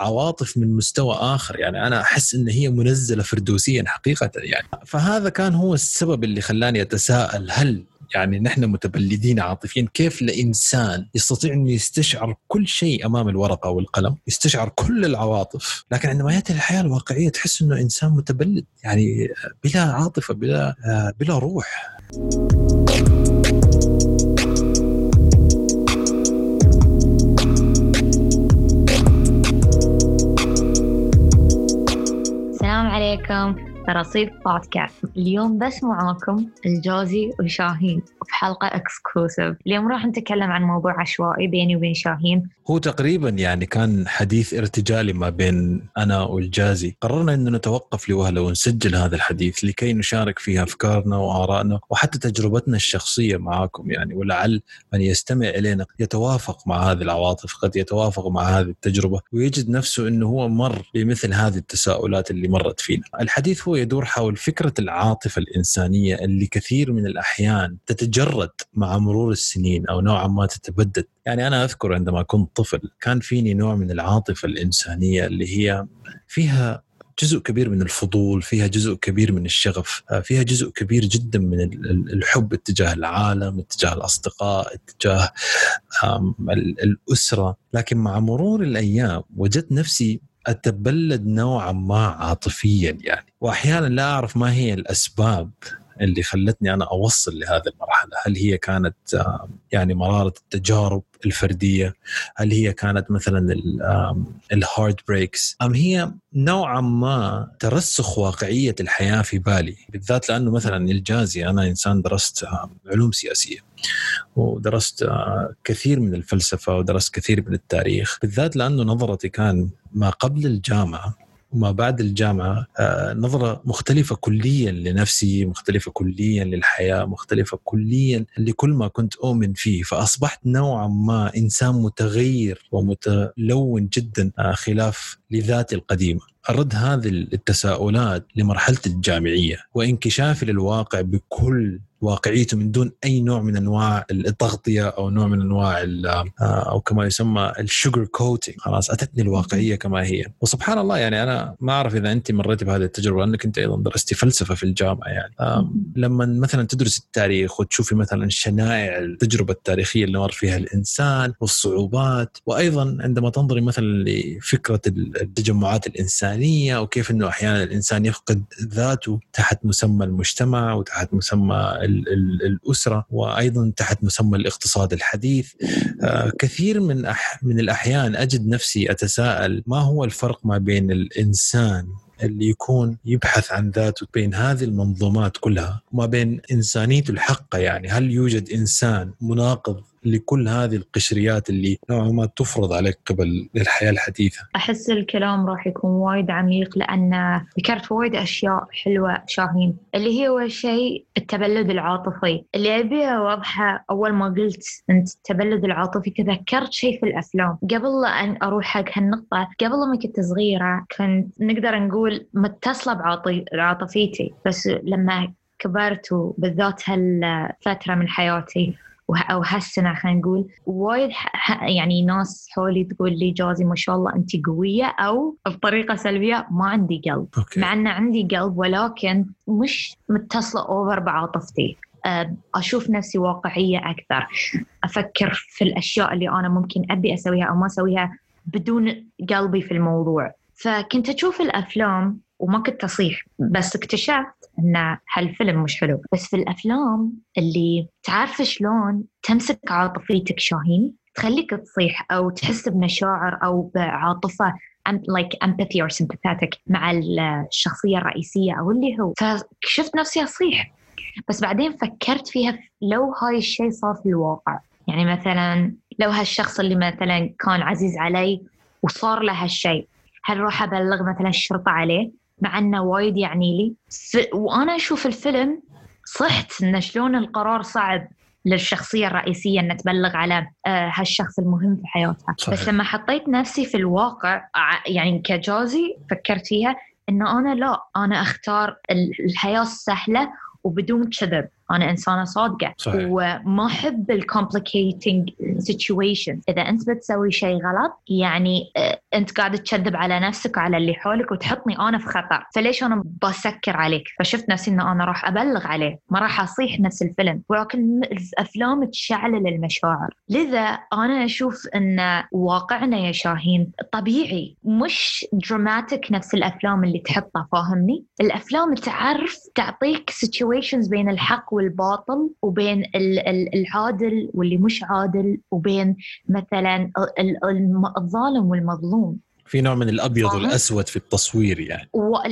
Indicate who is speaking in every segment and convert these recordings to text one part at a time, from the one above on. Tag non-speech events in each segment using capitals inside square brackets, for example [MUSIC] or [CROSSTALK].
Speaker 1: عواطف من مستوى آخر. يعني أنا أحس إن هي منزلة فردوسيا حقيقة. يعني فهذا كان هو السبب اللي خلاني أتساءل هل يعني نحن متبلدين عاطفيا؟ كيف لإنسان يستطيع إنه يستشعر كل شيء أمام الورقة والقلم يستشعر كل العواطف لكن عندما يأتي الحياة الواقعية تحس إنه إنسان متبلد. يعني بلا عاطفة بلا بلا روح.
Speaker 2: Beckham, رصيد بودكاست. اليوم بس معاكم الجوزي وشاهين في حلقة اكسكلوسيف اليوم راح نتكلم عن موضوع عشوائي بيني وبين شاهين.
Speaker 1: هو تقريبا يعني كان حديث ارتجالي ما بين أنا والجازي. قررنا أنه نتوقف لوهلة ونسجل هذا الحديث لكي نشارك فيها أفكارنا وآرائنا وحتى تجربتنا الشخصية معاكم. يعني ولعل من يستمع إلينا يتوافق مع هذه العواطف قد يتوافق مع هذه التجربة ويجد نفسه أنه هو مر بمثل هذه التساؤلات اللي مرت فينا. الحديث هو يدور حول فكرة العاطفة الإنسانية اللي كثير من الأحيان تتجرد مع مرور السنين أو نوعا ما تتبدد. يعني أنا أذكر عندما كنت طفل كان فيني نوع من العاطفة الإنسانية اللي هي فيها جزء كبير من الفضول فيها جزء كبير من الشغف فيها جزء كبير جدا من الحب اتجاه العالم اتجاه الأصدقاء اتجاه الأسرة. لكن مع مرور الأيام وجدت نفسي أتبلد نوعا ما عاطفيا يعني واحيانا لا أعرف ما هي الأسباب اللي خلتني أنا أوصل لهذه المرحلة، هل هي كانت يعني مرارة التجارب الفردية؟ هل هي كانت مثلا ال heartbreaks؟ أم هي نوعا ما ترسخ واقعية الحياة في بالي، بالذات لأنه مثلا الجازي أنا إنسان درست علوم سياسية. ودرست كثير من الفلسفة ودرست كثير من التاريخ بالذات لأنه نظرتي كان ما قبل الجامعة وما بعد الجامعة نظرة مختلفة كليا لنفسي مختلفة كليا للحياة مختلفة كليا لكل ما كنت أؤمن فيه. فأصبحت نوعا ما إنسان متغير ومتلون جدا خلاف لذاتي القديمة. أرد هذه التساؤلات لمرحلة الجامعية وانكشافي للواقع بكل واقعيته من دون أي نوع من أنواع التغطية أو نوع من أنواع آه، أو كما يسمى ال sugar coating خلاص أتتني الواقعية كما هي. وسبحان الله يعني أنا ما أعرف إذا أنت مريتي بهذه التجربة لأنك أنت أيضا درستي فلسفة في الجامعة يعني. لما مثلا تدرس التاريخ وتشوفي مثلا شنائع التجربة التاريخية اللي مر فيها الإنسان والصعوبات وأيضا عندما تنظري مثلا لفكرة التجمعات الإنسانية وكيف إنه أحيانا الإنسان يفقد ذاته تحت مسمى المجتمع وتحت مسمى الأسرة وأيضا تحت مسمى الاقتصاد الحديث. آه، كثير من من الأحيان أجد نفسي أتساءل ما هو الفرق ما بين الإنسان اللي يكون يبحث عن ذاته بين هذه المنظومات كلها وما بين انسانيته الحقه يعني؟ هل يوجد إنسان مناقض لكل هذه القشريات اللي نوعا ما تفرض عليك قبل الحياة الحديثة.
Speaker 2: أحس الكلام راح يكون وايد عميق لأن ذكرت وايد أشياء حلوة شاهين. اللي هي أول شيء التبلد العاطفي. اللي ابيها واضحه أول ما قلت أنت التبلد العاطفي تذكرت شيء في الأفلام. قبل أن أروح حق هالنقطة قبل ما كنت صغيرة كنت نقدر نقول متصلة بعاطفيتي. بس لما كبرت وبالذات هالفترة من حياتي أو هالسنه خلينا نقول وايد يعني ناس حولي تقول لي الجازي ما شاء الله أنت قوية أو بطريقة سلبية ما عندي قلب. okay. مع إن عندي قلب ولكن مش متصلة over بعاطفتي. أشوف نفسي واقعية أكثر. أفكر في الأشياء اللي أنا ممكن أبي أسويها أو ما أسويها بدون قلبي في الموضوع. فكنت أشوف الأفلام وما كنت أصيح بس اكتشفت ان هالفيلم مش حلو. بس في الأفلام اللي تعرف شلون تمسك عاطفيتك شاهين تخليك تصيح أو تحس بمشاعر أو بعاطفة like empathy or sympathetic مع الشخصية الرئيسية أو اللي هو. فشفت نفسي أصيح. بس بعدين فكرت فيها لو هاي الشيء صار في الواقع. يعني مثلا لو هالشخص اللي مثلا كان عزيز علي وصار له هالشيء هل راح أبلغ مثلا الشرطة عليه؟ مع إنه وايد يعني لي. وأنا أشوف الفيلم صحت انه شلون القرار صعب للشخصية الرئيسية إن تبلغ على آه، هالشخص المهم في حياتها. صحيح. بس لما حطيت نفسي في الواقع يعني كجازي فكرت فيها انه أنا لا أنا أختار الحياة السهله وبدون كذب. أنا إنسانة صادقة.
Speaker 1: صحيح.
Speaker 2: وما أحب ال complicating situation إذا أنت بتسوي شيء غلط يعني آه، أنت قاعد تكذب على نفسك وعلى اللي حولك وتحطني أنا في خطر فليش أنا بسكر عليك؟ فشفت نفسي إنه أنا راح أبلغ عليه ما راح أصيح نفس الفيلم. ولكن الافلام تشعل المشاعر. لذا أنا أشوف إن واقعنا يا شاهين طبيعي. مش dramatic نفس الأفلام اللي تحطها فاهمني؟ الأفلام تعرف تعطيك situations بين الحق والباطل وبين العادل واللي مش عادل وبين مثلا الظالم والمظلوم.
Speaker 1: في نوع من الأبيض والأسود في التصوير يعني.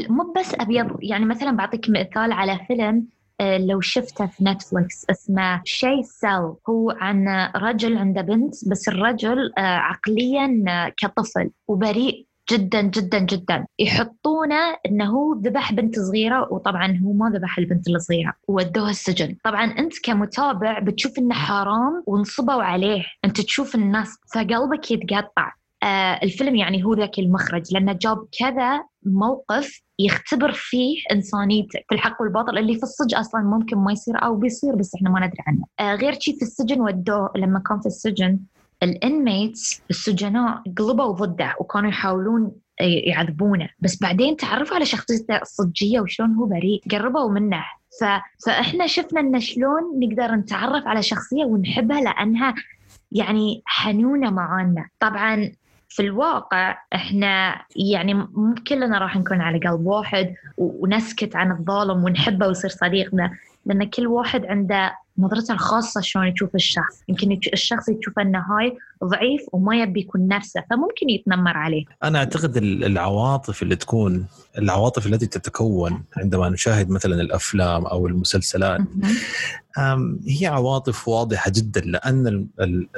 Speaker 2: مو بس أبيض يعني مثلا بعطيك مثال على فيلم آه، لو شفته في Netflix اسمه She سيل هو عن رجل عنده بنت بس الرجل آه، عقليا آه، كطفل وبريء. جدا جدا جدا. يحطونه إنه هو ذبح بنت صغيرة وطبعا هو ما ذبح البنت الصغيرة ودوها السجن. طبعا أنت كمتابع بتشوف إنه حرام ونصبوا عليه. أنت تشوف الناس فقلبك يتقطع. آه الفيلم يعني هو ذاك المخرج لأنه جاب كذا موقف يختبر فيه انسانيتك في الحق والباطل اللي في الصج أصلا ممكن ما يصير أو بيصير بس إحنا ما ندري عنه. آه غير شيء في السجن ودوه لما كان في السجن. الإنميتس السجناء قلبوا ضده وكانوا يحاولون يعذبونه. بس بعدين تعرفوا على شخصيته الصجية وشلون هو بريء؟ قربوا منه. ف... فإحنا شفنا ان شلون نقدر نتعرف على شخصية ونحبها لأنها يعني حنونة معانا. طبعا في الواقع إحنا يعني مو كلنا راح نكون على قلب واحد ونسكت عن الظالم ونحبه ويصير صديقنا. لأن كل واحد عنده نظرته الخاصة شلون يشوف الشخص. يمكن الشخص يشوف أنه هاي ضعيف وما يبي يكون نفسه فممكن يتنمر عليه.
Speaker 1: أنا أعتقد العواطف اللي تكون العواطف التي تتكون عندما نشاهد مثلا الأفلام أو المسلسلات هي عواطف واضحة جدا لأن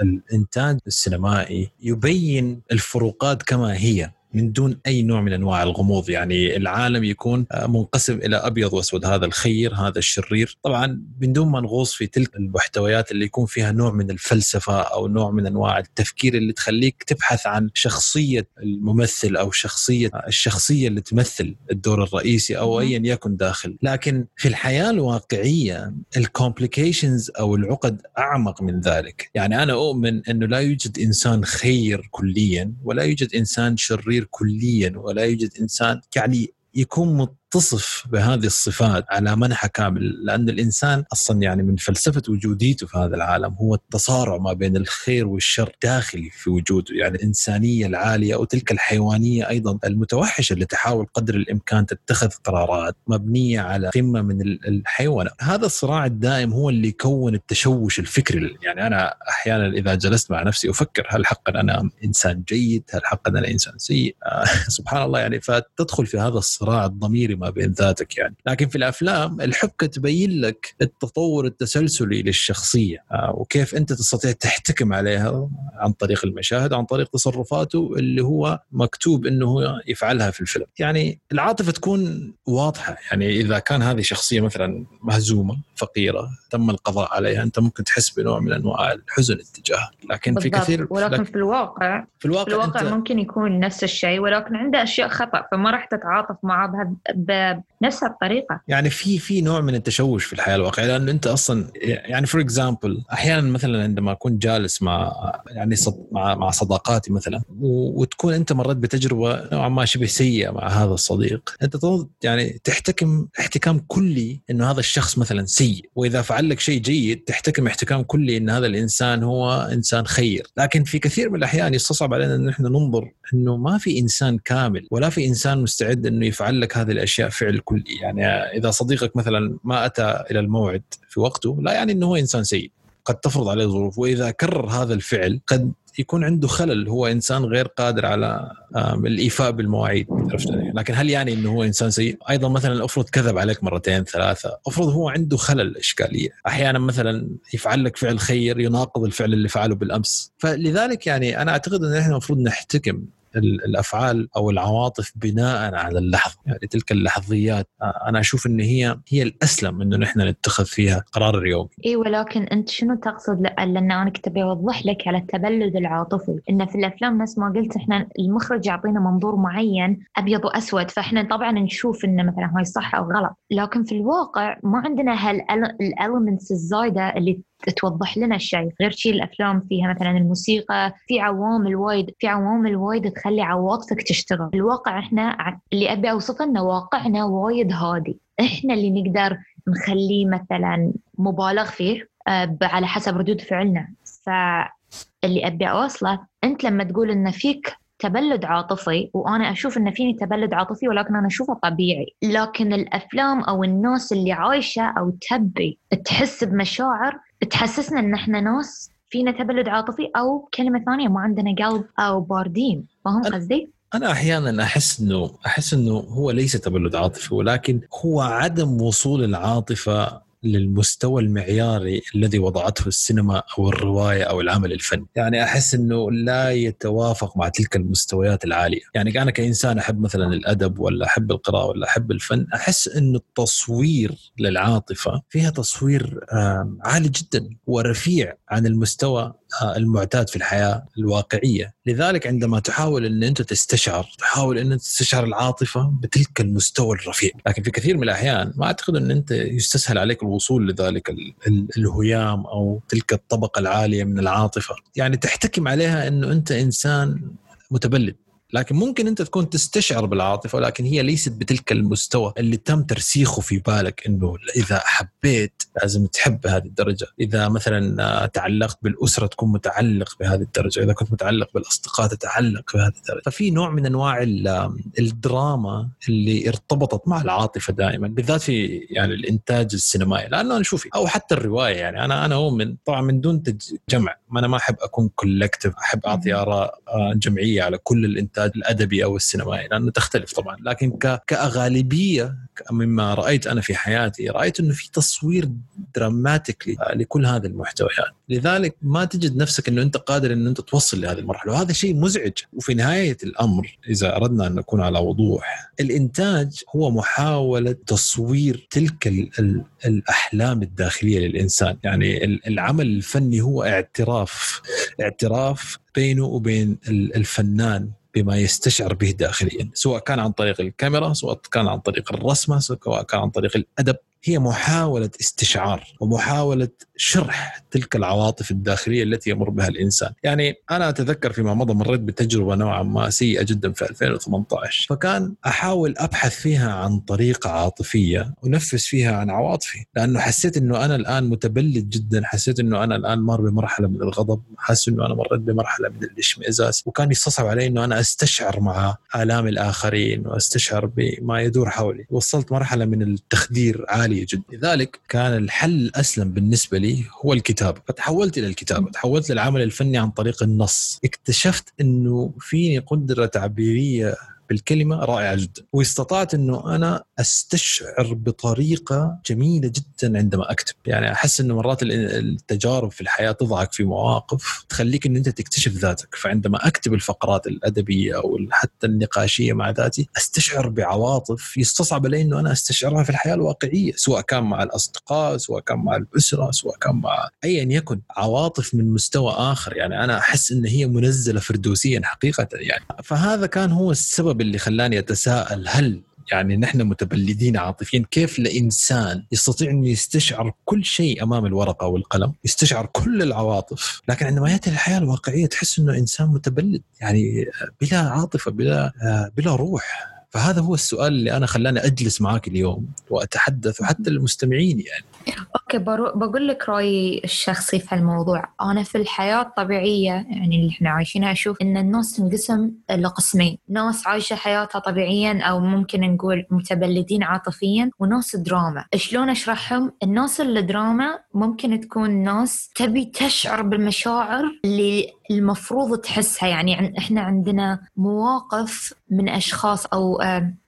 Speaker 1: الإنتاج السينمائي يبين الفروقات كما هي. من دون أي نوع من أنواع الغموض. يعني العالم يكون منقسم إلى أبيض وأسود. هذا الخير هذا الشرير. طبعا من دون ما نغوص في تلك المحتويات اللي يكون فيها نوع من الفلسفة أو نوع من أنواع التفكير اللي تخليك تبحث عن شخصية الممثل أو شخصية الشخصية اللي تمثل الدور الرئيسي أو ايا يكن داخل. لكن في الحياة الواقعية ال complications أو العقد أعمق من ذلك. يعني أنا أؤمن أنه لا يوجد إنسان خير كليا ولا يوجد إنسان شرير كليا ولا يوجد إنسان يعني يكون تصف بهذه الصفات على منحى كامل لأن الإنسان أصلا يعني من فلسفة وجوديته في هذا العالم هو التصارع ما بين الخير والشر داخلي في وجوده يعني الإنسانية العالية أو تلك الحيوانية أيضا المتوحشة اللي تحاول قدر الإمكان تتخذ قرارات مبنية على قمة من الحيوانة هذا الصراع الدائم هو اللي يكون التشوش الفكري يعني أنا أحيانا إذا جلست مع نفسي أفكر هل حقا أنا إنسان جيد؟ هل حقا أنا إنسان سيء؟ [LAUGHS] سبحان الله يعني فتدخل في هذا الصراع الضميري بين ذاتك يعني. لكن في الأفلام الحبكة تبين لك التطور التسلسلي للشخصية آه، وكيف أنت تستطيع تحتكم عليها عن طريق المشاهد عن طريق تصرفاته اللي هو مكتوب إنه يفعلها في الفيلم. يعني العاطفة تكون واضحة يعني إذا كان هذه شخصية مثلا مهزومة فقيرة تم القضاء عليها. أنت ممكن تحس بنوع من أنواع الحزن اتجاهها لكن بالضبط. في كثير
Speaker 2: ولكن لكن في الواقع في الواقع, في الواقع انت ممكن يكون نفس الشيء ولكن عنده أشياء خطأ فما راح تتعاطف معه بنفس الطريقة.
Speaker 1: يعني في في نوع من التشوش في الحياة الواقعية لأنه أنت أصلا يعني for example أحيانا مثلا عندما أكون جالس مع يعني صد مع مع صداقاتي مثلا وتكون أنت مريت بتجربة نوعا ما شبه سيئة مع هذا الصديق أنت يعني تحتكم احتكام كلي إنه هذا الشخص مثلا سيء. وإذا فعل لك شيء جيد تحتكم احتكام كلي إن هذا الإنسان هو إنسان خير. لكن في كثير من الأحيان يستصعب علينا إن إحنا ننظر إنه ما في إنسان كامل ولا في إنسان مستعد إنه يفعل لك هذه الأشياء فعل كلي. يعني إذا صديقك مثلا ما أتى إلى الموعد في وقته لا يعني إنه هو إنسان سيء. قد تفرض عليه ظروف وإذا كرر هذا الفعل قد يكون عنده خلل هو إنسان غير قادر على الإيفاء بالمواعيد عرفت لكن هل يعني إنه هو إنسان سيء؟ أيضا مثلا افرض كذب عليك مرتين ثلاثة، افرض هو عنده خلل إشكالية، أحيانا مثلا يفعل لك فعل خير يناقض الفعل اللي فعله بالأمس، فلذلك يعني أنا أعتقد إن إحنا المفروض نحتكم الأفعال أو العواطف بناء على اللحظة. يعني تلك اللحظيات أنا أشوف إن هي هي الأسلم إنه نحن نتخذ فيها قرار اليومي
Speaker 2: إي ولكن أنت شنو تقصد؟ لأن أنا كنت أوضح لك على التبلد العاطفي. إن في الأفلام نفس ما قلت إحنا المخرج يعطينا منظور معين أبيض وأسود فإحنا طبعا نشوف إنه مثلا هاي صح أو غلط. لكن في الواقع ما عندنا هالالمنتس الزايدة اللي توضح لنا الشيء غير شيء الأفلام فيها مثلا الموسيقى في عوامل وايد في عوامل وايد تخلي عواطفك تشتغل. الواقع إحنا اللي أبي أوصفه إنه واقعنا وايد هادي. إحنا اللي نقدر نخليه مثلا مبالغ فيه آه، على حسب ردود فعلنا. فاللي أبي أوصله أنت لما تقول إن فيك تبلد عاطفي وأنا أشوف إن فيني تبلد عاطفي ولكن أنا أشوفه طبيعي. لكن الأفلام أو الناس اللي عايشة أو تبي تحس بمشاعر تحسسنا إن إحنا ناس فينا تبلد عاطفي أو كلمة ثانية ما عندنا قلب أو باردين فاهم قصدي؟
Speaker 1: أنا أحيانا أحس انه أحس إنه هو ليس تبلد عاطفي ولكن هو عدم وصول العاطفة للمستوى المعياري الذي وضعته السينما أو الرواية أو العمل الفني، يعني أحس إنه لا يتوافق مع تلك المستويات العالية، يعني أنا كإنسان أحب مثلا الأدب ولا أحب القراءة ولا أحب الفن، أحس انه التصوير للعاطفة فيها تصوير عالي جدا ورفيع عن المستوى المعتاد في الحياة الواقعية، لذلك عندما تحاول إن أنت تستشعر، تحاول إن أنت تستشعر العاطفة بتلك المستوى الرفيع، لكن في كثير من الأحيان ما أعتقد إن أنت يستسهل عليك الوصول لذلك الهيام أو تلك الطبقة العالية من العاطفة، يعني تحتكم عليها إنه أنت إنسان متبلد. لكن ممكن انت تكون تستشعر بالعاطفة ولكن هي ليست بتلك المستوى اللي تم ترسيخه في بالك إنه إذا حبيت لازم تحب بهذه الدرجة، إذا مثلا تعلقت بالأسرة تكون متعلق بهذه الدرجة، إذا كنت متعلق بالأصدقاء تتعلق بهذه الدرجة، ففي نوع من أنواع الدراما اللي ارتبطت مع العاطفة دائما بالذات في يعني الإنتاج السينمائي، لأنه أنا شوفي أو حتى الرواية يعني أنا أنا اؤمن طبعا من دون جمع، ما أنا ما أحب أكون collective، أحب أعطي آراء آه، جمعية على كل الإنتاج الأدبي أو السينمائي لأنه تختلف طبعا. لكن كأغالبية مما رأيت أنا في حياتي رأيت إنه في تصوير dramatically لكل هذه المحتويات لذلك ما تجد نفسك إنه أنت قادر إنه أنت توصل لهذه المرحلة. وهذا شيء مزعج. وفي نهاية الأمر إذا أردنا أن نكون على وضوح الإنتاج هو محاولة تصوير تلك الأحلام الداخلية للإنسان. يعني العمل الفني هو اعتراف اعتراف بينه وبين الفنان. بما يستشعر به داخليا سواء كان عن طريق الكاميرا سواء كان عن طريق الرسمة سواء كان عن طريق الأدب. هي محاولة استشعار ومحاولة شرح تلك العواطف الداخلية التي يمر بها الإنسان. يعني أنا أتذكر فيما مضى مريت بتجربة نوعا ما سيئة جدا في 2018 فكان أحاول أبحث فيها عن طريقة عاطفية أنفس فيها عن عواطفي لأنه حسيت أنه أنا الآن متبلد جدا حسيت أنه أنا الآن مر بمرحلة من الغضب حاسس أنه أنا مريت بمرحلة من الاشمئزاز وكان يستصعب علي أنه أنا أستشعر مع آلام الآخرين وأستشعر بما يدور حولي. وصلت مرحلة من التخدير عالي عاليه جدا. لذلك كان الحل الأسلم بالنسبة لي هو الكتابة. فتحولت إلى الكتابة. تحولت للعمل الفني عن طريق النص. اكتشفت إنه فيني قدرة تعبيرية بالكلمة رائعة جدا. واستطعت إنه أنا أستشعر بطريقة جميلة جدا عندما أكتب. يعني أحس إنه مرات التجارب في الحياة تضعك في مواقف تخليك إن أنت تكتشف ذاتك. فعندما أكتب الفقرات الأدبية أو حتى النقاشية مع ذاتي أستشعر بعواطف يستصعب علي إنه أنا أستشعرها في الحياة الواقعية سواء كان مع الأصدقاء سواء كان مع الأسرة سواء كان مع ايا يكن. عواطف من مستوى آخر. يعني أنا أحس إن هي منزلة فردوسيا حقيقة. يعني فهذا كان هو السبب اللي خلاني أتساءل هل يعني نحن متبلدين عاطفيا؟ كيف لإنسان يستطيع أن يستشعر كل شيء أمام الورقة والقلم يستشعر كل العواطف لكن عندما يأتي للحياه الواقعية تحس أنه إنسان متبلد يعني بلا عاطفة بلا بلا روح. فهذا هو السؤال اللي أنا خلاني أجلس معك اليوم وأتحدث وحتى المستمعين يعني.
Speaker 2: okay بقول لك رأيي الشخصي في الموضوع. أنا في الحياة الطبيعية يعني اللي إحنا عايشينها أشوف إن الناس تنقسم لقسمين. ناس عايشة حياتها طبيعيا أو ممكن نقول متبلدين عاطفيا وناس دراما. شلون أشرحهم؟ الناس اللي دراما ممكن تكون ناس تبي تشعر بالمشاعر اللي المفروض تحسها. يعني إحنا عندنا مواقف من أشخاص أو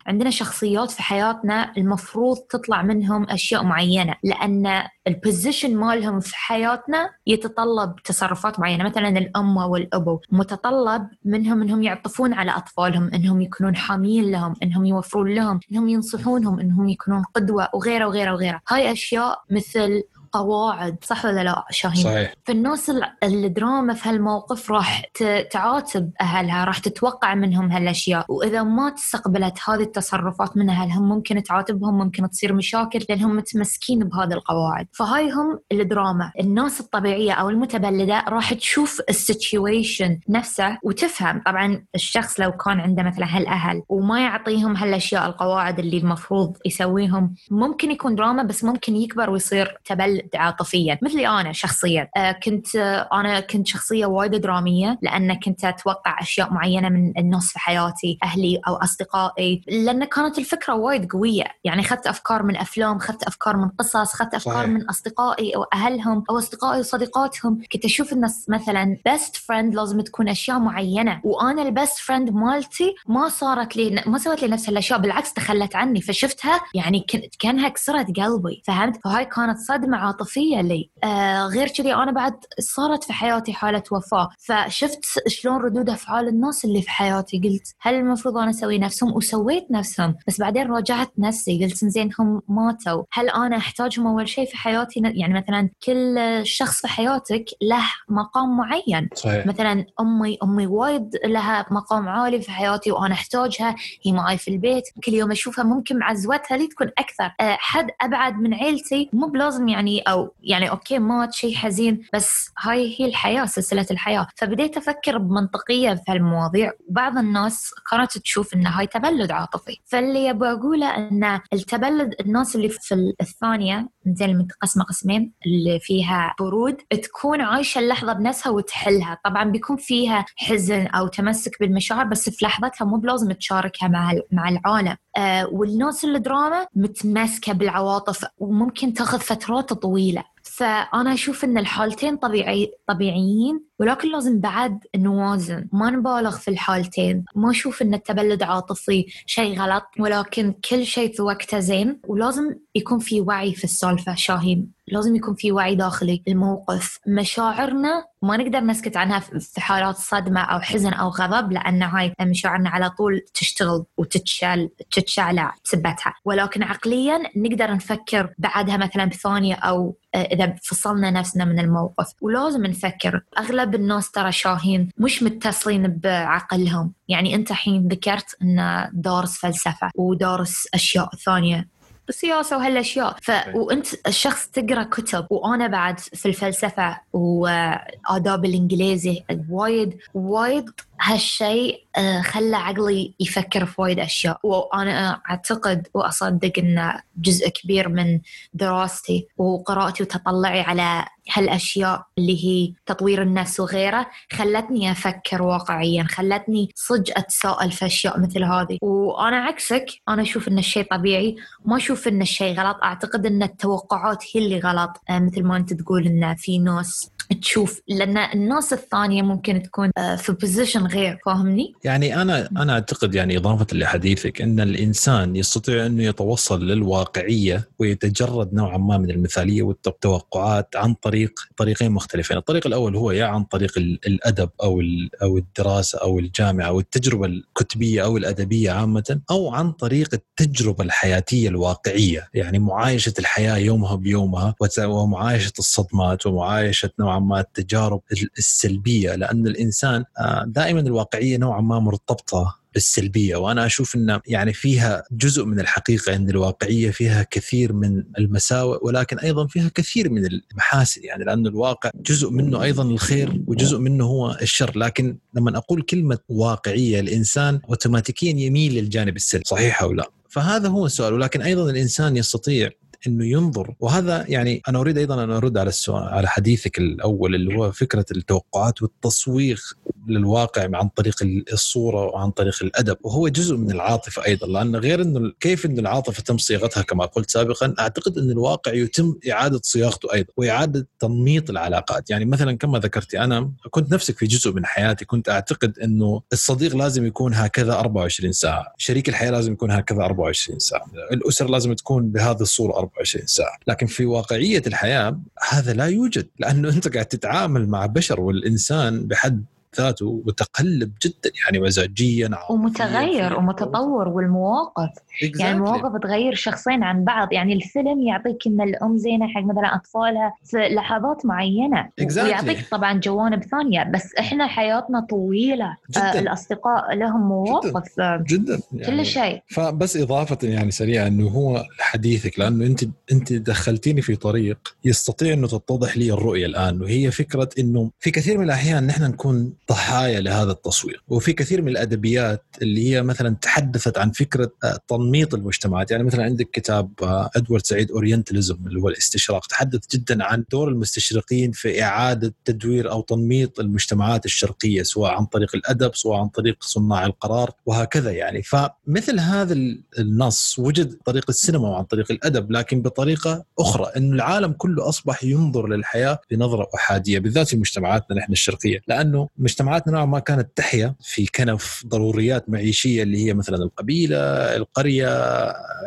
Speaker 2: عندنا شخصيات في حياتنا المفروض تطلع منهم أشياء معينة لأن ال position مالهم في حياتنا يتطلب تصرفات معينة مثلا الأم والأبو متطلب منهم إنهم يعطفون على أطفالهم إنهم يكونون حاميين لهم إنهم يوفرون لهم إنهم ينصحونهم إنهم يكونون قدوة وغيره وغيره وغيره. هاي أشياء مثل قواعد صح ولا لا شاهين؟
Speaker 1: صحيح.
Speaker 2: فالناس الدراما في هالموقف راح تعاتب أهلها راح تتوقع منهم هالأشياء. وإذا ما استقبلت هذه التصرفات من أهلهم ممكن تعاتبهم ممكن تصير مشاكل لأنهم متمسكين بهذه القواعد. فهاي هم الدراما. الناس الطبيعية أو المتبلدة راح تشوف ال situation نفسه وتفهم. طبعا الشخص لو كان عنده مثلا هالأهل وما يعطيهم هالأشياء القواعد اللي المفروض يسويهم ممكن يكون دراما بس ممكن يكبر ويصير تبلد عاطفيا مثلي أنا شخصيا. آه، كنت آه، أنا كنت شخصية وايد درامية لأن كنت أتوقع أشياء معينة من الناس في حياتي أهلي أو أصدقائي لأن كانت الفكرة وايد قوية. يعني أخذت أفكار من أفلام أخذت أفكار من قصص أخذت أفكار صحيح. من أصدقائي أو أهلهم أو أصدقائي وصديقاتهم. كنت أشوف الناس مثلا best friend لازم تكون أشياء معينة وأنا ال best friend مالتي ما صارت لي ما سوت لي نفس الأشياء بالعكس تخلت عني فشفتها يعني كأنها كسرت قلبي فهمت؟ فهاي كانت صدمة عاطفية لي. آه غير كذي أنا بعد صارت في حياتي حالة وفاة. فشفت شلون ردود أفعال الناس اللي في حياتي. قلت هل المفروض أنا أسوي نفسهم؟ وسويت نفسهم. بس بعدين راجعت نفسي. قلت زين هم ماتوا. هل أنا أحتاجهم أول شيء في حياتي؟ يعني مثلا كل شخص في حياتك له مقام معين.
Speaker 1: صحيح.
Speaker 2: مثلا أمي أمي وايد لها مقام عالي في حياتي وأنا أحتاجها. هي معي في البيت. كل يوم أشوفها. ممكن عزوتها لي تكون أكثر. آه، حد أبعد من عيلتي. مو بلازم يعني أو يعني okay مات شيء حزين بس هاي هي الحياة سلسلة الحياة. فبديت أفكر بمنطقية في هالمواضيع. وبعض الناس كانت تشوف إن هاي تبلد عاطفي. فاللي أبغى أقوله إن التبلد الناس اللي في الثانية زين المتقسمه قسمين اللي فيها برود تكون عايشة اللحظة بنفسها وتحلها. طبعا بيكون فيها حزن أو تمسك بالمشاعر بس في لحظتها مو بلازم تشاركها مع مع العالم. آه والناس الدراما متمسكة بالعواطف وممكن تاخذ فترات طويلة. فأنا أشوف أن الحالتين طبيعي طبيعيين ولكن لازم بعد نوازن ما نبالغ في الحالتين. ما أشوف أن التبلد عاطفي شيء غلط ولكن كل شيء في وقته زين. ولازم يكون في وعي في السالفة شاهين. لازم يكون في وعي داخلي الموقف مشاعرنا ما نقدر نسكت عنها في حالات صدمة أو حزن أو غضب لأن هاي مشاعرنا على طول تشتغل وتتشال تتشعلع بسبتها ولكن عقليا نقدر نفكر بعدها مثلا بثانية أو إذا فصلنا نفسنا من الموقف. ولازم نفكر. أغلب الناس ترى شاهين مش متصلين بعقلهم. يعني أنت حين ذكرت أن دارس فلسفة ودارس أشياء ثانية. السياسة وهالأشياء. ف... وأنت الشخص تقرأ كتب. وأنا بعد في الفلسفة وآداب الإنجليزي وايد وايد هالشيء آه، خلى عقلي يفكر في وايد أشياء. وأنا أعتقد وأصدق ان جزء كبير من دراستي وقراءتي وتطلعي على هالأشياء اللي هي تطوير النفس وغيره خلتني أفكر واقعيا خلتني صدق أتساءل في أشياء مثل هذه. وأنا عكسك أنا أشوف إن الشيء طبيعي ما أشوف إن الشيء غلط. أعتقد إن التوقعات هي اللي غلط. آه، مثل ما أنت تقول إن في ناس تشوف لأن الناس الثانية ممكن تكون آه، في بوزيشن غير فاهمني؟
Speaker 1: يعني أنا أنا أعتقد يعني إضافة لحديثك إن الإنسان يستطيع انه يتوصل للواقعية ويتجرد نوعا ما من المثالية والتوقعات عن طريق طريقين مختلفين، الطريق الأول هو يا عن طريق الأدب أو أو الدراسة أو الجامعة أو التجربة الكتبية أو الأدبية عامة أو عن طريق التجربة الحياتية الواقعية، يعني معايشة الحياة يومها بيومها ومعايشة الصدمات ومعايشة نوعا ما التجارب السلبية لأن الإنسان آه، دائما الواقعية نوعا ما مرتبطة بالسلبية وأنا أشوف إن يعني فيها جزء من الحقيقة إن الواقعية فيها كثير من المساوئ ولكن أيضا فيها كثير من المحاسن يعني لأن الواقع جزء منه أيضا الخير وجزء منه هو الشر لكن لما أقول كلمة واقعية الإنسان اوتوماتيكيا يميل للجانب السلبي صحيح أو لا؟ فهذا هو السؤال ولكن أيضا الإنسان يستطيع إنه ينظر. وهذا يعني أنا أريد أيضا أن أرد على السؤال على حديثك الأول اللي هو فكرة التوقعات والتصويغ للواقع عن طريق الصورة وعن طريق الأدب. وهو جزء من العاطفة أيضا لأن غير إنه كيف إنه العاطفة تم صياغتها كما قلت سابقا أعتقد إن الواقع يتم إعادة صياغته أيضا وإعادة تنميط العلاقات. يعني مثلا كما ذكرتي أنا كنت نفسك في جزء من حياتي كنت أعتقد إنه الصديق لازم يكون هكذا 24 ساعة شريك الحياة لازم يكون هكذا 24 ساعة الأسرة لازم تكون بهذه الصورة 24 ساعة. لكن في واقعية الحياة هذا لا يوجد لأنه أنت قاعد تتعامل مع بشر والإنسان بحد ذاته متقلب جدا يعني مزاجيا
Speaker 2: ومتغير ومتطور والمواقف exactly. يعني المواقف تغير شخصين عن بعض يعني الفيلم يعطيك إن الأم زينة حق مثلا أطفالها في لحظات معينة exactly. ويعطيك طبعا جوانب ثانية بس إحنا حياتنا طويلة جداً. آه الأصدقاء لهم مواقف
Speaker 1: جدا, جداً.
Speaker 2: يعني كل شيء
Speaker 1: فبس إضافة يعني سريعة إنه هو حديثك لأنه أنت أنت دخلتيني في طريق يستطيع إنه تتضح لي الرؤية الآن وهي فكرة إنه في كثير من الأحيان نحن نكون ضحايا لهذا التصوير. وفي كثير من الأدبيات اللي هي مثلا تحدثت عن فكرة تنميط المجتمعات. يعني مثلا عندك كتاب إدوارد سعيد اورينتاليزم اللي هو الاستشراق. تحدث جدا عن دور المستشرقين في إعادة تدوير أو تنميط المجتمعات الشرقية سواء عن طريق الأدب سواء عن طريق صناع القرار وهكذا يعني. فمثل هذا النص وجد طريق السينما وعن طريق الأدب لكن بطريقة أخرى إنه العالم كله أصبح ينظر للحياة بنظرة أحادية بالذات في مجتمعاتنا نحن الشرقية. لأنه مجتمعاتنا نوعا ما كانت تحيا في كنف ضروريات معيشية اللي هي مثلا القبيلة، القرية،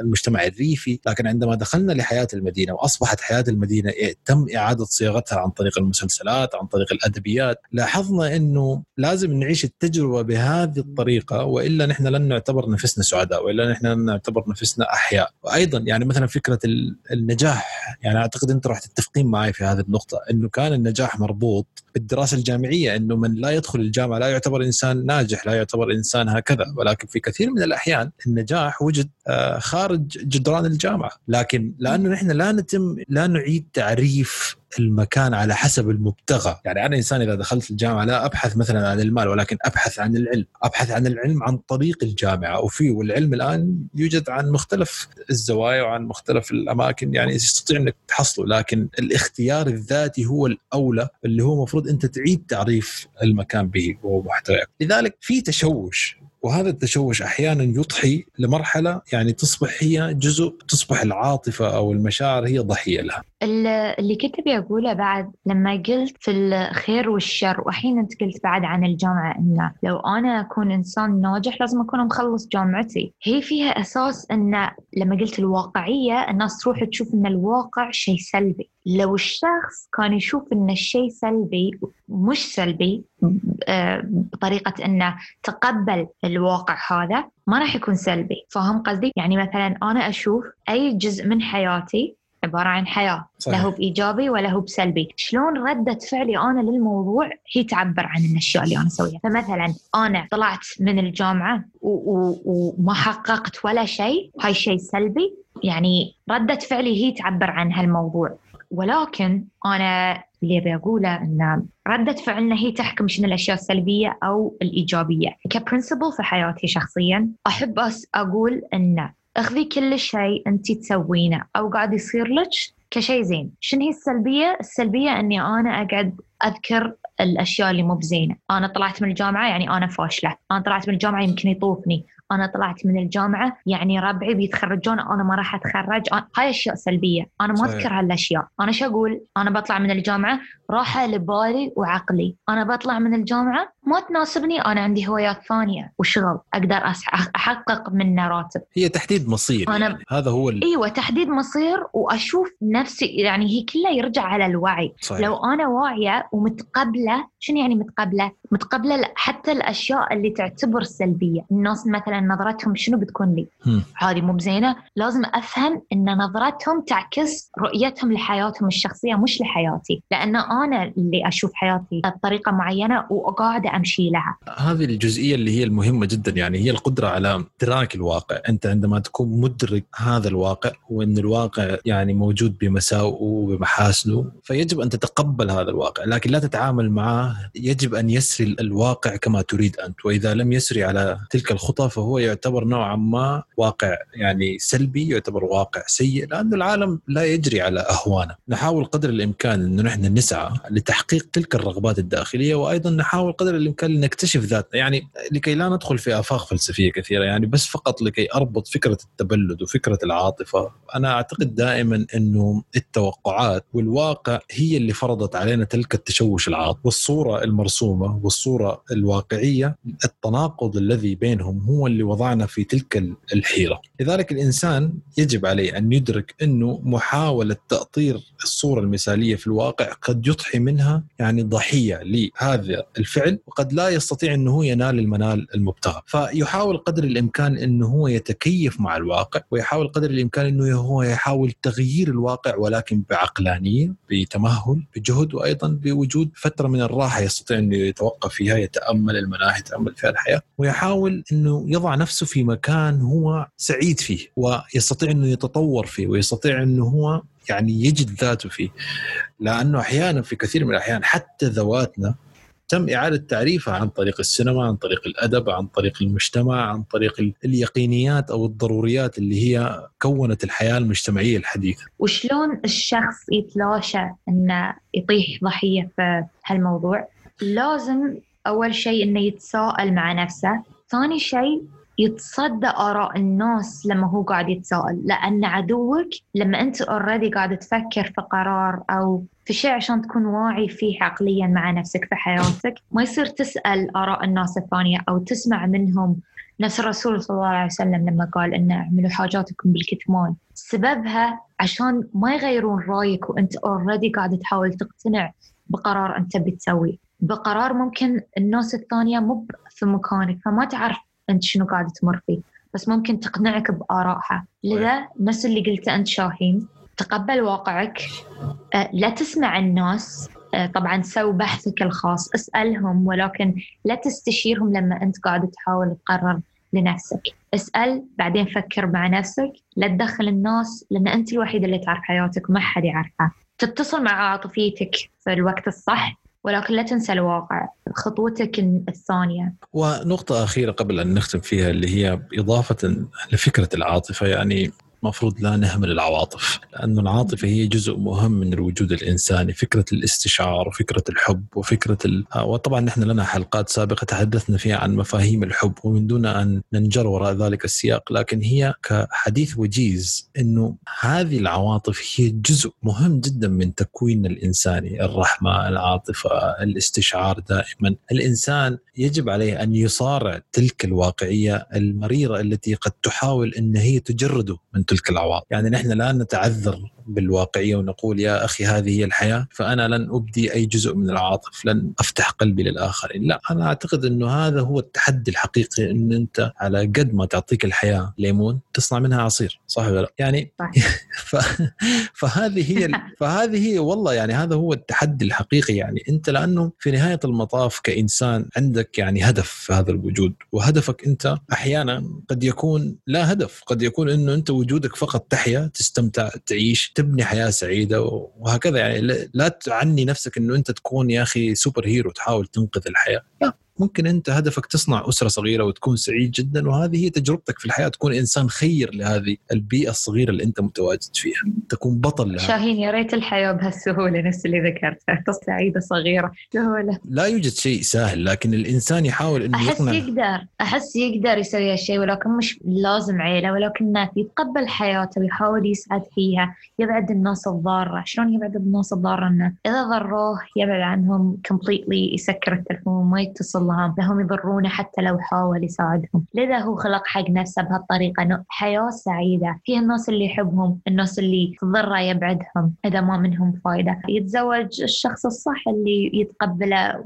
Speaker 1: المجتمع الريفي، لكن عندما دخلنا لحياة المدينة وأصبحت حياة المدينة تم إعادة صياغتها عن طريق المسلسلات، عن طريق الأدبيات، لاحظنا إنه لازم نعيش التجربة بهذه الطريقة وإلا نحن لن نعتبر نفسنا سعداء وإلا نحن لن نعتبر نفسنا أحياء، وأيضا يعني مثلا فكرة النجاح يعني أعتقد أنت راح تتفقين معي في هذه النقطة إنه كان النجاح مربوط بالدراسة الجامعية إنه من لا يدخل الجامعة لا يعتبر إنسان ناجح لا يعتبر إنسان هكذا. ولكن في كثير من الأحيان النجاح وجد آه، خارج جدران الجامعة. لكن لأنه نحن لا نتم لا نعيد تعريف المكان على حسب المبتغى. يعني أنا إنسان إذا دخلت الجامعة لا أبحث مثلا عن المال ولكن أبحث عن العلم. أبحث عن العلم عن طريق الجامعة. وفي والعلم الآن يوجد عن مختلف الزوايا وعن مختلف الأماكن. يعني تستطيع إنك تحصله لكن الاختيار الذاتي هو الأولى اللي هو المفروض أنت تعيد تعريف المكان به ومحتواه لذلك في تشوش. وهذا التشوش أحيانا يضحي لمرحلة يعني تصبح هي جزء تصبح العاطفة أو المشاعر هي ضحية لها.
Speaker 2: اللي كنت أبي أقوله بعد لما قلت في الخير والشر والحين أنت قلت بعد عن الجامعة إنه لو أنا أكون إنسان ناجح لازم أكون مخلص جامعتي، هي فيها أساس إنه لما قلت الواقعية الناس تروح تشوف إن الواقع شيء سلبي، لو الشخص كان يشوف إن الشيء سلبي مش سلبي آه، بطريقة إنه تقبل الواقع هذا ما راح يكون سلبي. فاهم قصدي؟ يعني مثلا أنا أشوف أي جزء من حياتي عبارة عن حياة صحيح. له بإيجابي وله بسلبي. شلون ردة فعلي أنا للموضوع؟ هي تعبر عن الأشياء اللي أنا أسويها فمثلا أنا طلعت من الجامعة وما حققت ولا شيء هاي شيء سلبي. يعني ردة فعلي هي تعبر عن هالموضوع. ولكن أنا اللي أبي أقوله إن رده فعلنا هي تحكم شنو الأشياء السلبية أو الإيجابية. كبرنسبل في حياتي شخصيا أحب أقول إن أخذي كل شيء أنت تسوينه أو قاعد يصير لك كشيء زين. شنو هي السلبية؟ السلبية أني أنا أقعد أذكر الأشياء اللي مو بزينة. أنا طلعت من الجامعة يعني أنا فاشلة. أنا طلعت من الجامعة يمكن يطوفني. أنا طلعت من الجامعة يعني ربعي بيتخرجون أنا ما راح أتخرج. هاي أشياء سلبية. أنا ما أذكر هالأشياء. أنا شو أقول؟ أنا بطلع من الجامعة راحة لبالي وعقلي. أنا بطلع من الجامعة ما تناسبني أنا عندي هوايات ثانية وشغل. أقدر أحقق منه راتب.
Speaker 1: هي تحديد مصير أنا يعني. هذا هو ال...
Speaker 2: إيوه تحديد مصير وأشوف نفسي يعني هي كلها يرجع على الوعي. صحيح. لو أنا واعية ومتقبلة. شنو يعني متقبلة؟ متقبلة حتى الأشياء اللي تعتبر سلبية. الناس مثلا نظرتهم شنو بتكون لي؟ هذه مو بزينة. لازم أفهم إن نظرتهم تعكس رؤيتهم لحياتهم الشخصية مش لحياتي. لأن أنا اللي أشوف حياتي بطريقة معينة وقاعدة أمشي لها.
Speaker 1: هذه الجزئية اللي هي المهمة جدا يعني هي القدرة على إدراك الواقع. أنت عندما تكون مدرك هذا الواقع وإن الواقع يعني موجود بمساوئه وبمحاسنه فيجب أن تتقبل هذا الواقع. لكن لا تتعامل معه يجب أن يسري الواقع كما تريد أنت. وإذا لم يسري على تلك الخطى فهو يعتبر نوعا ما واقع يعني سلبي يعتبر واقع سيء لأن العالم لا يجري على أهوانا نحاول قدر الإمكان أنه نحن نسعى لتحقيق تلك الرغبات الداخلية وأيضا نحاول قدر الإمكان لنكتشف ذاتنا يعني لكي لا ندخل في آفاق فلسفية كثيرة يعني بس فقط لكي أربط فكرة التبلد وفكرة العاطفة. أنا أعتقد دائما أنه التوقعات والواقع هي اللي فرضت علينا تلك التشوش العاطفي والصورة المرسومة والصورة الواقعية التناقض الذي بينهم هو اللي وضعنا في تلك الحيرة. لذلك الإنسان يجب عليه أن يدرك أنه محاولة تأطير الصورة المثالية في الواقع قد يضحي منها يعني ضحية لهذا الفعل وقد لا يستطيع أنه ينال المنال المبتغى. فيحاول قدر الإمكان أنه هو يتكيف مع الواقع ويحاول قدر الإمكان أنه هو يحاول تغيير الواقع ولكن بعقلانية بتمهل بجهد وأيضا بوجود فترة من الراحة يستطيع أنه يتوقف فيها يتأمل المناهي يتأمل فيها الحياة ويحاول أنه يضع نفسه في مكان هو سعيد فيه ويستطيع أنه يتطور فيه ويستطيع أنه هو يعني يجد ذاته فيه. لأنه أحيانا في كثير من الأحيان حتى ذواتنا تم إعادة تعريفها عن طريق السينما عن طريق الأدب عن طريق المجتمع عن طريق اليقينيات أو الضروريات اللي هي كونت الحياة المجتمعية الحديثة.
Speaker 2: وشلون الشخص يتلاشى أنه يطيح ضحية في هالموضوع؟ لازم أول شيء أنه يتساءل مع نفسه ثاني شيء يتصدى آراء الناس لما هو قاعد يتساءل لأن عدوك لما أنت already قاعد تفكر في قرار أو في شيء عشان تكون واعي فيه عقليا مع نفسك في حياتك. ما يصير تسأل آراء الناس الثانية أو تسمع منهم نفس الرسول صلى الله عليه وسلم لما قال إن اعملوا حاجاتكم بالكتمان. سببها عشان ما يغيرون رأيك وأنت already قاعد تحاول تقتنع بقرار أنت بتسويه. بقرار ممكن الناس الثانية مو في مكانك فما تعرف أنت شنو قاعد تمر فيه. بس ممكن تقنعك بآرائها. لذا نفس اللي قلته أنت شاهين. تقبل واقعك. أه، لا تسمع الناس. أه، طبعا سو بحثك الخاص. اسألهم ولكن لا تستشيرهم لما أنت قاعد تحاول تقرر لنفسك. اسأل بعدين فكر مع نفسك. لا تدخل الناس لأن أنت الوحيدة اللي تعرف حياتك ما حد يعرفها. تتصل مع عاطفيتك في الوقت الصح ولكن لا تنسى الواقع خطوتك الثانية.
Speaker 1: ونقطة أخيرة قبل أن نختم فيها اللي هي إضافة لفكرة العاطفة. يعني مفروض لا نهمل العواطف لأن العاطفة هي جزء مهم من الوجود الإنساني فكرة الاستشعار وفكرة الحب وفكرة ال... وطبعا نحن لنا حلقات سابقة تحدثنا فيها عن مفاهيم الحب ومن دون أن ننجر وراء ذلك السياق لكن هي كحديث وجيز أنه هذه العواطف هي جزء مهم جدا من تكوين الإنساني الرحمة العاطفة الاستشعار دائما. الإنسان يجب عليه أن يصارع تلك الواقعية المريرة التي قد تحاول أن هي تجرده من تلك العواطف يعني نحن لا نتعذر بالواقعية ونقول يا أخي هذه هي الحياة فأنا لن أبدي أي جزء من العاطف لن أفتح قلبي للآخرين. لا أنا أعتقد إنه هذا هو التحدي الحقيقي إن أنت على قد ما تعطيك الحياة ليمون تصنع منها عصير. صح ولا لا؟ يعني [LAUGHS] ف... فهذه هي [LAUGHS] فهذه هي والله يعني هذا هو التحدي الحقيقي يعني. انت لأنه في نهاية المطاف كإنسان عندك يعني هدف في هذا الوجود وهدفك انت أحيانا قد يكون لا هدف قد يكون إنه انت وجودك فقط تحيا تستمتع تعيش تبني حياة سعيدة وهكذا يعني. لا تعني نفسك إنه انت تكون يا أخي سوبر هيرو تحاول تنقذ الحياة. لا. ممكن أنت هدفك تصنع أسرة صغيرة وتكون سعيد جدا وهذه هي تجربتك في الحياة تكون إنسان خير لهذه البيئة الصغيرة اللي أنت متواجد فيها. تكون بطل لها.
Speaker 2: شاهين يا ريت الحياة بهالسهولة نفس اللي ذكرتها سعيده صغيرة. سهوله
Speaker 1: لا يوجد شيء سهل لكن الإنسان يحاول إنه
Speaker 2: أحس يقنع. يقدر أحس يقدر يسوي هالشيء ولكن مش لازم عيله ولكنه يتقبل حياته ويحاول يسعد فيها يبعد الناس الضارة. شلون يبعد الناس الضارة؟ إنه إذا ضروه يبعد عنهم كومبليتلي يسكر التلفون ما يتصل لهم لهم يضرونه حتى لو حاول يساعدهم. لذا هو خلق حق نفسه بهالطريقة حياة سعيدة. فيها الناس اللي يحبهم الناس اللي تضره يبعدهم إذا ما منهم فايدة. يتزوج الشخص الصح اللي يتقبله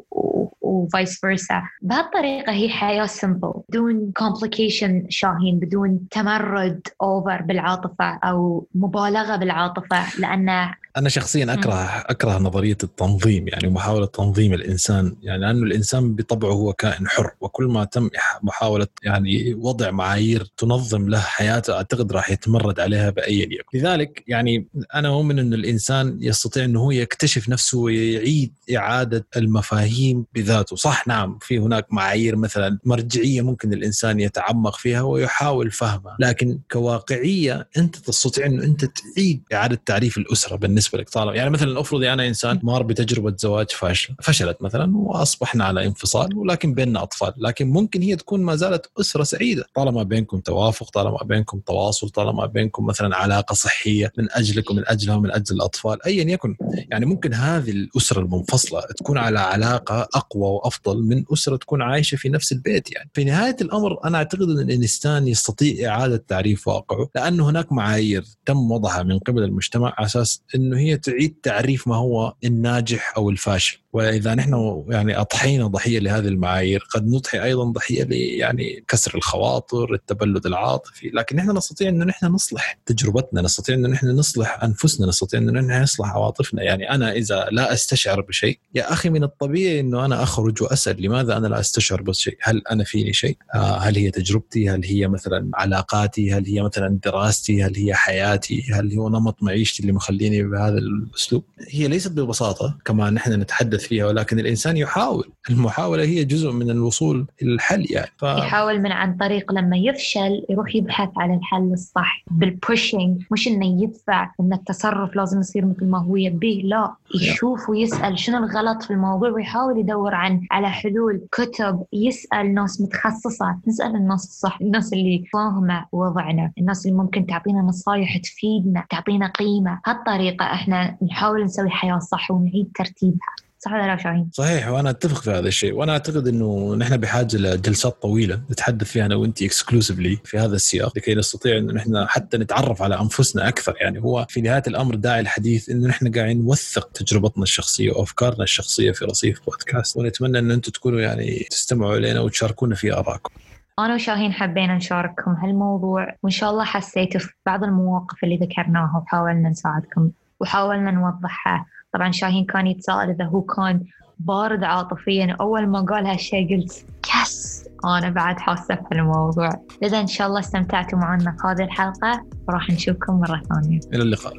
Speaker 2: و vice versa بهالطريقة هي حياة simple بدون complication شاهين بدون تمرد over بالعاطفة أو مبالغة بالعاطفة لأن
Speaker 1: أنا شخصيا أكره أكره نظرية التنظيم يعني محاولة تنظيم الإنسان يعني لأنه الإنسان بطبعه هو كائن حر وكل ما تم محاولة يعني وضع معايير تنظم له حياته أعتقد راح يتمرد عليها باي يكن. لذلك يعني أنا اؤمن انه الإنسان يستطيع إنه هو يكتشف نفسه ويعيد إعادة المفاهيم بذاته. صح نعم في هناك معايير مثلا مرجعية ممكن الإنسان يتعمق فيها ويحاول فهمها لكن كواقعية أنت تستطيع إنه أنت تعيد إعادة تعريف الأسرة بالنسبة لك طالما يعني مثلا افرضي أنا إنسان مار بتجربة زواج فاشله فشلت مثلا وأصبحنا على انفصال ولكن بيننا أطفال لكن ممكن هي تكون ما زالت أسرة سعيدة. طالما بينكم توافق طالما بينكم تواصل طالما بينكم مثلا علاقة صحية من اجلك ومن اجلها ومن أجل الأطفال ايا يكن. يعني ممكن هذه الأسرة المنفصلة تكون على علاقة أقوى وأفضل من أسرة تكون عايشة في نفس البيت يعني. في نهاية الأمر أنا أعتقد أن الإنسان يستطيع إعادة تعريف واقعه لأنه هناك معايير تم وضعها من قبل المجتمع على أساس إنه هي تعيد تعريف ما هو الناجح أو الفاشل. وإذا نحن يعني أضحينا ضحية لهذه المعايير قد نضحي أيضا ضحية يعني كسر الخواطر التبلد العاطفي. لكن نحن نستطيع إنه نحن نصلح تجربتنا نستطيع إنه نحن نصلح أنفسنا نستطيع إنه نحن نصلح عواطفنا. يعني أنا إذا لا أستشعر بشيء يا أخي من الطبيعي إنه أنا أخرج وأسأل لماذا أنا لا أستشعر بشيء؟ هل أنا فيني شيء؟ آه هل هي تجربتي؟ هل هي مثلا علاقاتي؟ هل هي مثلا دراستي؟ هل هي حياتي؟ هل هو نمط معيشتي اللي مخليني بهذا الأسلوب. هي ليست ببساطة كما نحن نتحدث فيها ولكن الإنسان يحاول. المحاولة هي جزء من الوصول إلى الحل يعني.
Speaker 2: ف... يحاول من عن طريق لما يفشل يروح يبحث على الحل الصح. بالبوشنج مش إنه يدفع إن التصرف لازم يصير مثل ما هو يبيه لا. يشوف ويسأل شنو الغلط في الموضوع ويحاول يدور عن على حلول. كتب يسأل ناس متخصصة. نسأل الناس الصح الناس اللي فاهمة وضعنا. الناس اللي ممكن تعطينا نصايح تفيدنا تعطينا قيمة. هالطريقة إحنا نحاول نسوي حياة صح ونعيد ترتيبها. صح ولا لا شاهين؟
Speaker 1: صحيح وأنا أتفق في هذا الشيء. وأنا أعتقد إنه نحن بحاجة لجلسات طويلة نتحدث فيها أنا وانت اكسكلوسيفلي في هذا السياق لكي نستطيع انه نحن حتى نتعرف على أنفسنا أكثر. يعني هو في نهاية الأمر داعي الحديث انه نحن قاعدين نوثق تجربتنا الشخصية وأفكارنا الشخصية في رصيف بودكاست. ونتمنى إن أنتم تكونوا يعني تستمعوا إلينا وتشاركونا في آرائكم.
Speaker 2: أنا وشاهين حبينا نشارككم هالموضوع وإن شاء الله حسيتوا في بعض المواقف اللي ذكرناها وحاولنا نساعدكم. وحاولنا نوضحها. طبعا شاهين كان يتساءل إذا هو كان بارد عاطفيا. أول ما قال هالشيء قلت يس أنا بعد حاسة في الموضوع إذا إن شاء الله استمتعتوا معنا في هذه الحلقة. وراح نشوفكم مرة ثانية.
Speaker 1: إلى اللقاء.